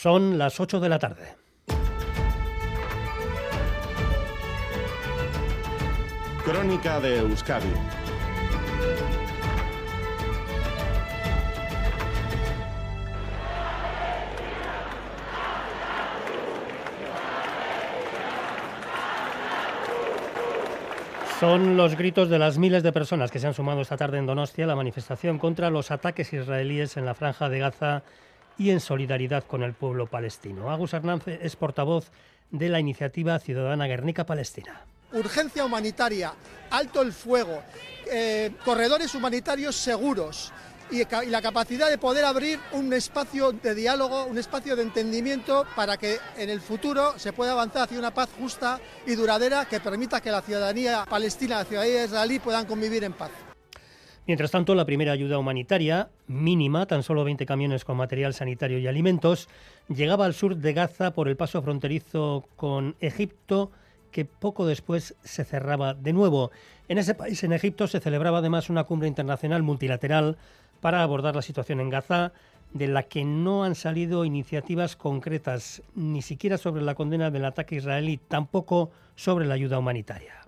Son las 8 de la tarde. Crónica de Euskadi Son los gritos de las miles de personas que se han sumado esta tarde en Donostia a la manifestación contra los ataques israelíes en la franja de Gaza y en solidaridad con el pueblo palestino. Agus Hernández es portavoz de la iniciativa ciudadana Guernica Palestina. Urgencia humanitaria, alto el fuego, eh, corredores humanitarios seguros, y, la capacidad de poder abrir un espacio de diálogo, un espacio de entendimiento para que en el futuro se pueda avanzar hacia una paz justa y duradera que permita que la ciudadanía palestina y la ciudadanía israelí puedan convivir en paz. Mientras tanto, la primera ayuda humanitaria, mínima, tan solo 20 camiones con material sanitario y alimentos, llegaba al sur de Gaza por el paso fronterizo con Egipto, que poco después se cerraba de nuevo. En ese país, en Egipto, se celebraba además una cumbre internacional multilateral para abordar la situación en Gaza, de la que no han salido iniciativas concretas, ni siquiera sobre la condena del ataque israelí, tampoco sobre la ayuda humanitaria.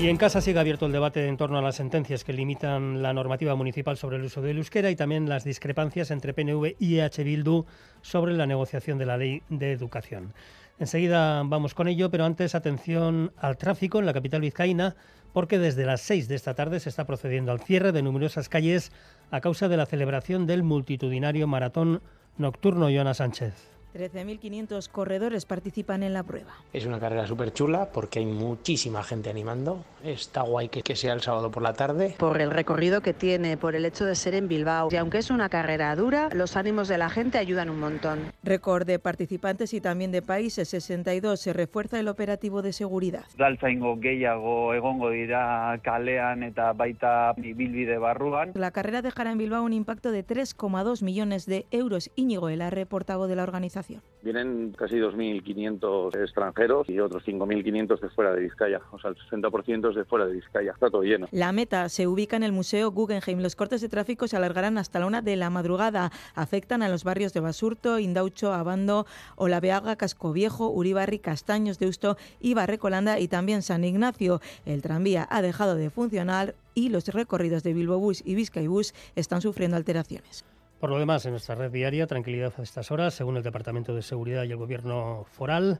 Y en casa sigue abierto el debate en torno a las sentencias que limitan la normativa municipal sobre el uso del euskera y también las discrepancias entre PNV y EH Bildu sobre la negociación de la ley de educación. Enseguida vamos con ello, pero antes atención al tráfico en la capital vizcaína porque desde las 6 de esta tarde se está procediendo al cierre de numerosas calles a causa de la celebración del multitudinario maratón nocturno Joana Sánchez. 13.500 corredores participan en la prueba. Es una carrera súper chula porque hay muchísima gente animando. Está guay que, que, sea el sábado por la tarde. Por el recorrido que tiene, por el hecho de ser en Bilbao. Y aunque es una carrera dura, los ánimos de la gente ayudan un montón. Récord de participantes y también de países, 62. Se refuerza el operativo de seguridad. egongo dira kalean eta baita bilbide barruan. La carrera dejará en Bilbao un impacto de 3,2 millones de euros. Íñigo el portavoz de la organización Vienen casi 2.500 extranjeros y otros 5.500 de fuera de Vizcaya. O sea, el 60% es de fuera de Vizcaya. Está todo lleno. La meta se ubica en el Museo Guggenheim. Los cortes de tráfico se alargarán hasta la una de la madrugada. Afectan a los barrios de Basurto, Indaucho, Abando, Olaveaga, Casco Viejo, Uribarri, Castaños, Deusto y Barrecolanda y también San Ignacio. El tranvía ha dejado de funcionar y los recorridos de Bilbo Bus y Vizcaibus están sufriendo alteraciones. Por lo demás, en nuestra red diaria, tranquilidad a estas horas, según el Departamento de Seguridad y el Gobierno Foral.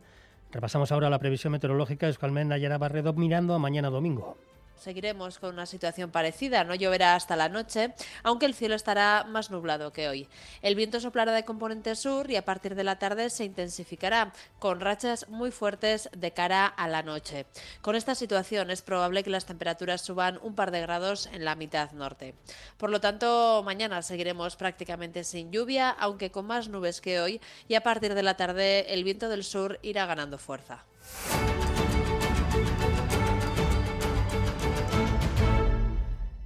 Repasamos ahora la previsión meteorológica. Escalmen Nayara Barredo mirando a mañana domingo. Seguiremos con una situación parecida, no lloverá hasta la noche, aunque el cielo estará más nublado que hoy. El viento soplará de componente sur y a partir de la tarde se intensificará, con rachas muy fuertes de cara a la noche. Con esta situación es probable que las temperaturas suban un par de grados en la mitad norte. Por lo tanto, mañana seguiremos prácticamente sin lluvia, aunque con más nubes que hoy, y a partir de la tarde el viento del sur irá ganando fuerza.